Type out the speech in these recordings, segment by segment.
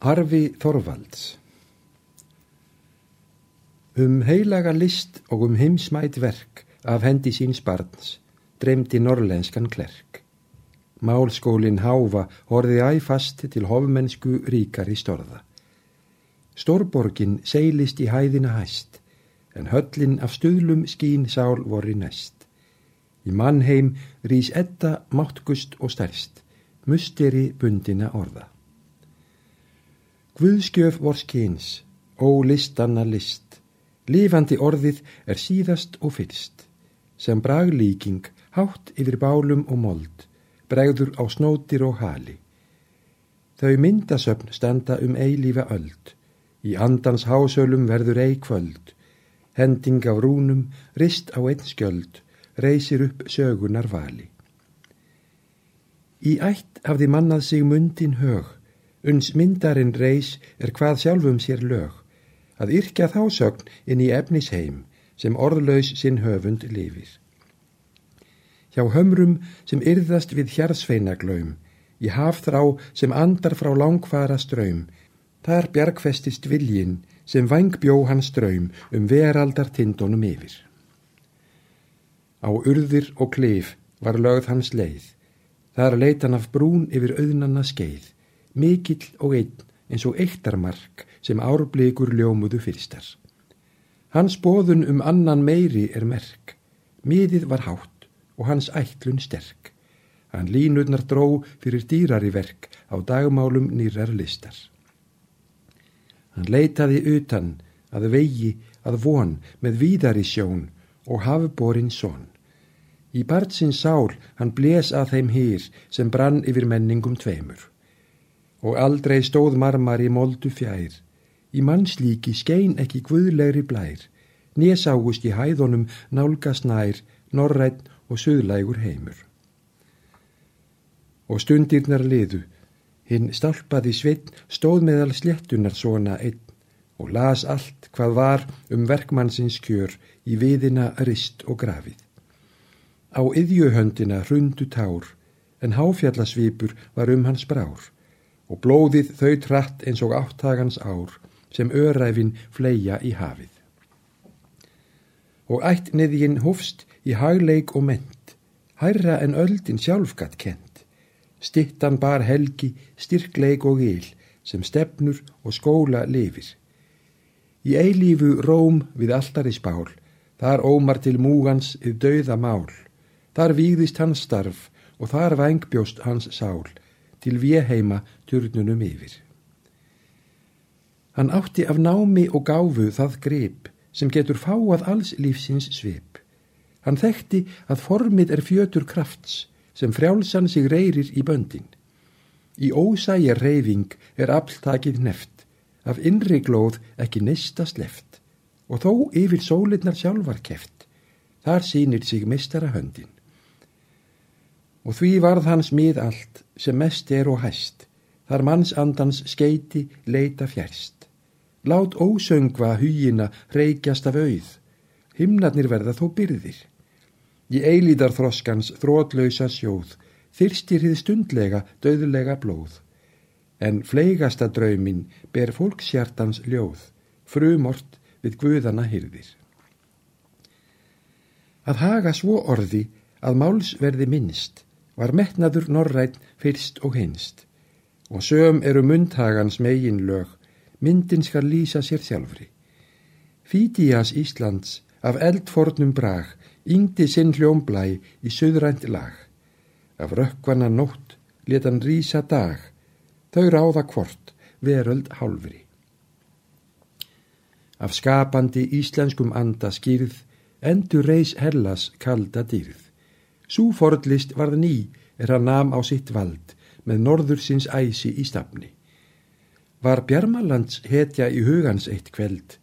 Arfi Þorvalds Um heilaga list og um heimsmætt verk af hendi síns barns dreymdi norrlenskan klerk. Málskólin háfa horði æfast til hofmennsku ríkari storða. Stórborgin seilist í hæðina hæst, en höllin af stuðlum skín sál voru næst. Í mannheim rýs etta máttgust og stærst, musteri bundina orða. Guðskjöf vor skins, ó listanna list, lifandi orðið er síðast og fyrst, sem braglíking hátt yfir bálum og mold, bregður á snótir og hali. Þau myndasöfn standa um eilífa öld, í andans hásölum verður ei kvöld, hending af rúnum, rist á einn skjöld, reysir upp sögunar vali. Í ætt hafði mannað sig mundin hög, Uns myndarinn reys er hvað sjálfum sér lög, að yrkja þásögn inn í efnisheim sem orðlaus sinn höfund lifir. Hjá hömrum sem yrðast við hjarsveinaglaum, í hafþrá sem andar frá langfara ströym, þar bjargfestist viljin sem vangbjó hans ströym um veraldar tindónum yfir. Á urðir og klif var lögð hans leið, þar leitan af brún yfir auðnanna skeið, mikill og einn eins og eittarmark sem árblikur ljómuðu fyrstar. Hans bóðun um annan meiri er merk, miðið var hátt og hans ætlun sterk. Hann línurnar dró fyrir dýrari verk á dagmálum nýrar listar. Hann leitaði utan að vegi að von með víðari sjón og hafborinn són. Í barnsins sál hann bles að þeim hýr sem brann yfir menningum tveimur og aldrei stóð marmar í moldu fjær. Í mannslíki skein ekki guðlegri blær, néságust í hæðunum nálgast nær, norrætt og söðlægur heimur. Og stundirnar liðu, hinn stálpaði sveit stóð meðal sléttunar svona einn og las allt hvað var um verkmannsins kjör í viðina rist og grafið. Á yðjuhöndina hrundu tár, en háfjallasvipur var um hans brár og blóðið þau trætt eins og áttagans ár sem öræfin fleia í hafið. Og ætt niðjinn húfst í hagleik og ment, hærra en öldin sjálfgatt kent, stittan bar helgi, styrkleik og gil sem stefnur og skóla lifir. Í eilífu róm við alltari spál, þar ómar til múgans yfir dauða mál, þar víðist hans starf og þar vangbjóst hans sál, til vieheima turnunum yfir. Hann átti af námi og gáfu það grip sem getur fáað alls lífsins svip. Hann þekkti að formið er fjötur krafts sem frjálsan sig reyrir í böndin. Í ósæja reyfing er afltakið neft, af innri glóð ekki nesta sleft og þó yfir sólirnar sjálfar keft, þar sínir sig mistara höndin og því varð hans mið allt sem mest er og hæst, þar manns andans skeiti leita fjærst. Lát ósöngva hýjina reykjast af auð, himnarnir verða þó byrðir. Í eilíðar þroskans þrótlausa sjóð, þyrstir hið stundlega döðlega blóð. En fleigasta draumin ber fólkshjartans ljóð, frumort við guðana hyrðir. Að haga svo orði að máls verði minnst, var metnaður norrætt fyrst og hinst og söm eru mundhagans megin lög, myndin skal lýsa sér sjálfri. Fítías Íslands af eldfornum brag, yngdi sinn hljómblæ í söðrænt lag. Af rökkvana nótt letan rísa dag, þau ráða hvort veröld hálfri. Af skapandi íslenskum anda skýrð, endur reys hellas kalda dýrð. Sú forðlist varð ný er að nam á sitt vald með norður sinns æsi í stafni. Var Bjarmalands hetja í hugans eitt kveld,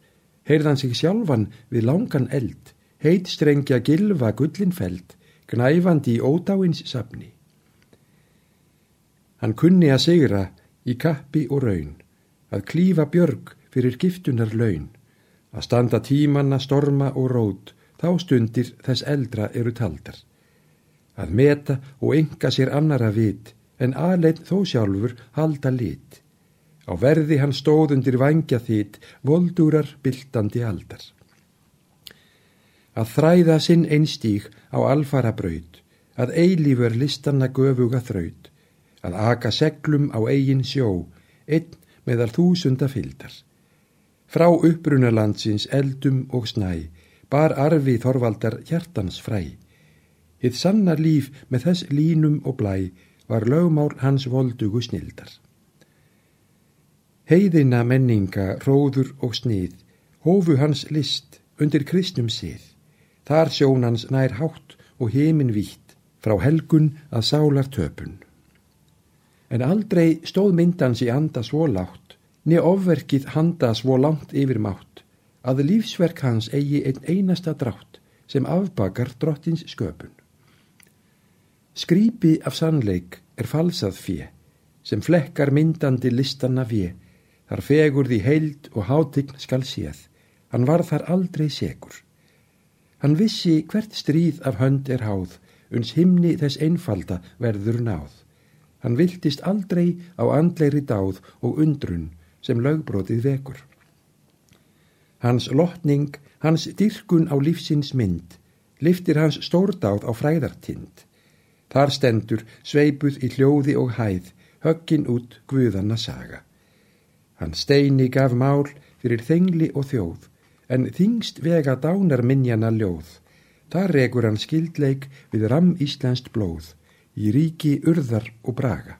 heyrðan sig sjálfan við langan eld, heit strengja gilva gullinfeld, gnæfandi í ódáins safni. Hann kunni að sigra í kappi og raun, að klífa björg fyrir giftunar laun, að standa tímanna storma og rót, þá stundir þess eldra eru taldar að meta og enga sér annara vit en aðlein þó sjálfur halda lit. Á verði hann stóð undir vangja þitt, voldúrar byltandi aldar. Að þræða sinn einstík á alfara braut, að eilífur listanna göfuga þraut, að aka seglum á eigin sjó, einn meðal þúsunda fyldar. Frá upprunalandsins eldum og snæ, bar arfi þorvaldar hjartans fræ. Hitt sanna líf með þess línum og blæ var lögmál hans voldugu snildar. Heiðina menninga, róður og snið, hófu hans list undir kristnum sið. Þar sjón hans nær hátt og heimin vítt, frá helgun að sálar töpun. En aldrei stóð myndans í anda svo látt, niður ofverkið handa svo langt yfir mátt, að lífsverk hans eigi einn einasta drátt sem afbakar drottins sköpun. Skrýpi af sannleik er falsað fjö, sem flekkar myndandi listanna fjö, Þar fegur því heild og hátign skal séð, hann var þar aldrei segur. Hann vissi hvert stríð af hönd er háð, uns himni þess einfalda verður náð. Hann viltist aldrei á andleiri dáð og undrun sem lögbrotið vekur. Hans lotning, hans dyrkun á lífsins mynd, liftir hans stórdáð á fræðartind. Þar stendur sveipuð í hljóði og hæð, höggin út guðanna saga. Hann steini gaf mál fyrir þengli og þjóð, en þingst vega dánar minjana ljóð. Þar regur hann skildleik við ram íslenskt blóð, í ríki urðar og braga.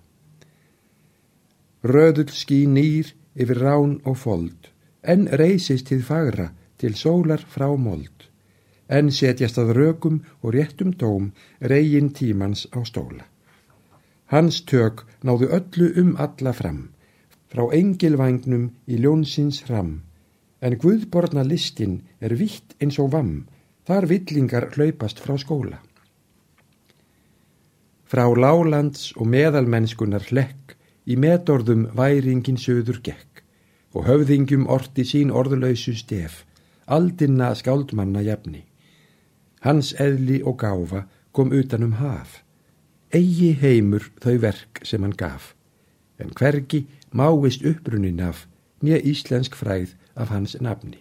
Röðull skí nýr yfir rán og fold, en reysist til fagra til sólar frá mold, en setjast að rökum og réttum dóm reygin tímans á stóla. Hans tök náðu öllu um alla fram, frá engilvagnum í ljónsins hram, en Guðborna listin er vitt eins og vamm, þar villingar hlaupast frá skóla. Frá lálands og meðalmennskunar hlekk í metorðum væringin söður gekk og höfðingjum orti sín orðlausu stef, aldinna skáldmanna jafni. Hans eðli og gáfa kom utanum haf, eigi heimur þau verk sem hann gaf, en hvergi máist upprunin af nýja íslensk fræð af hans nafni.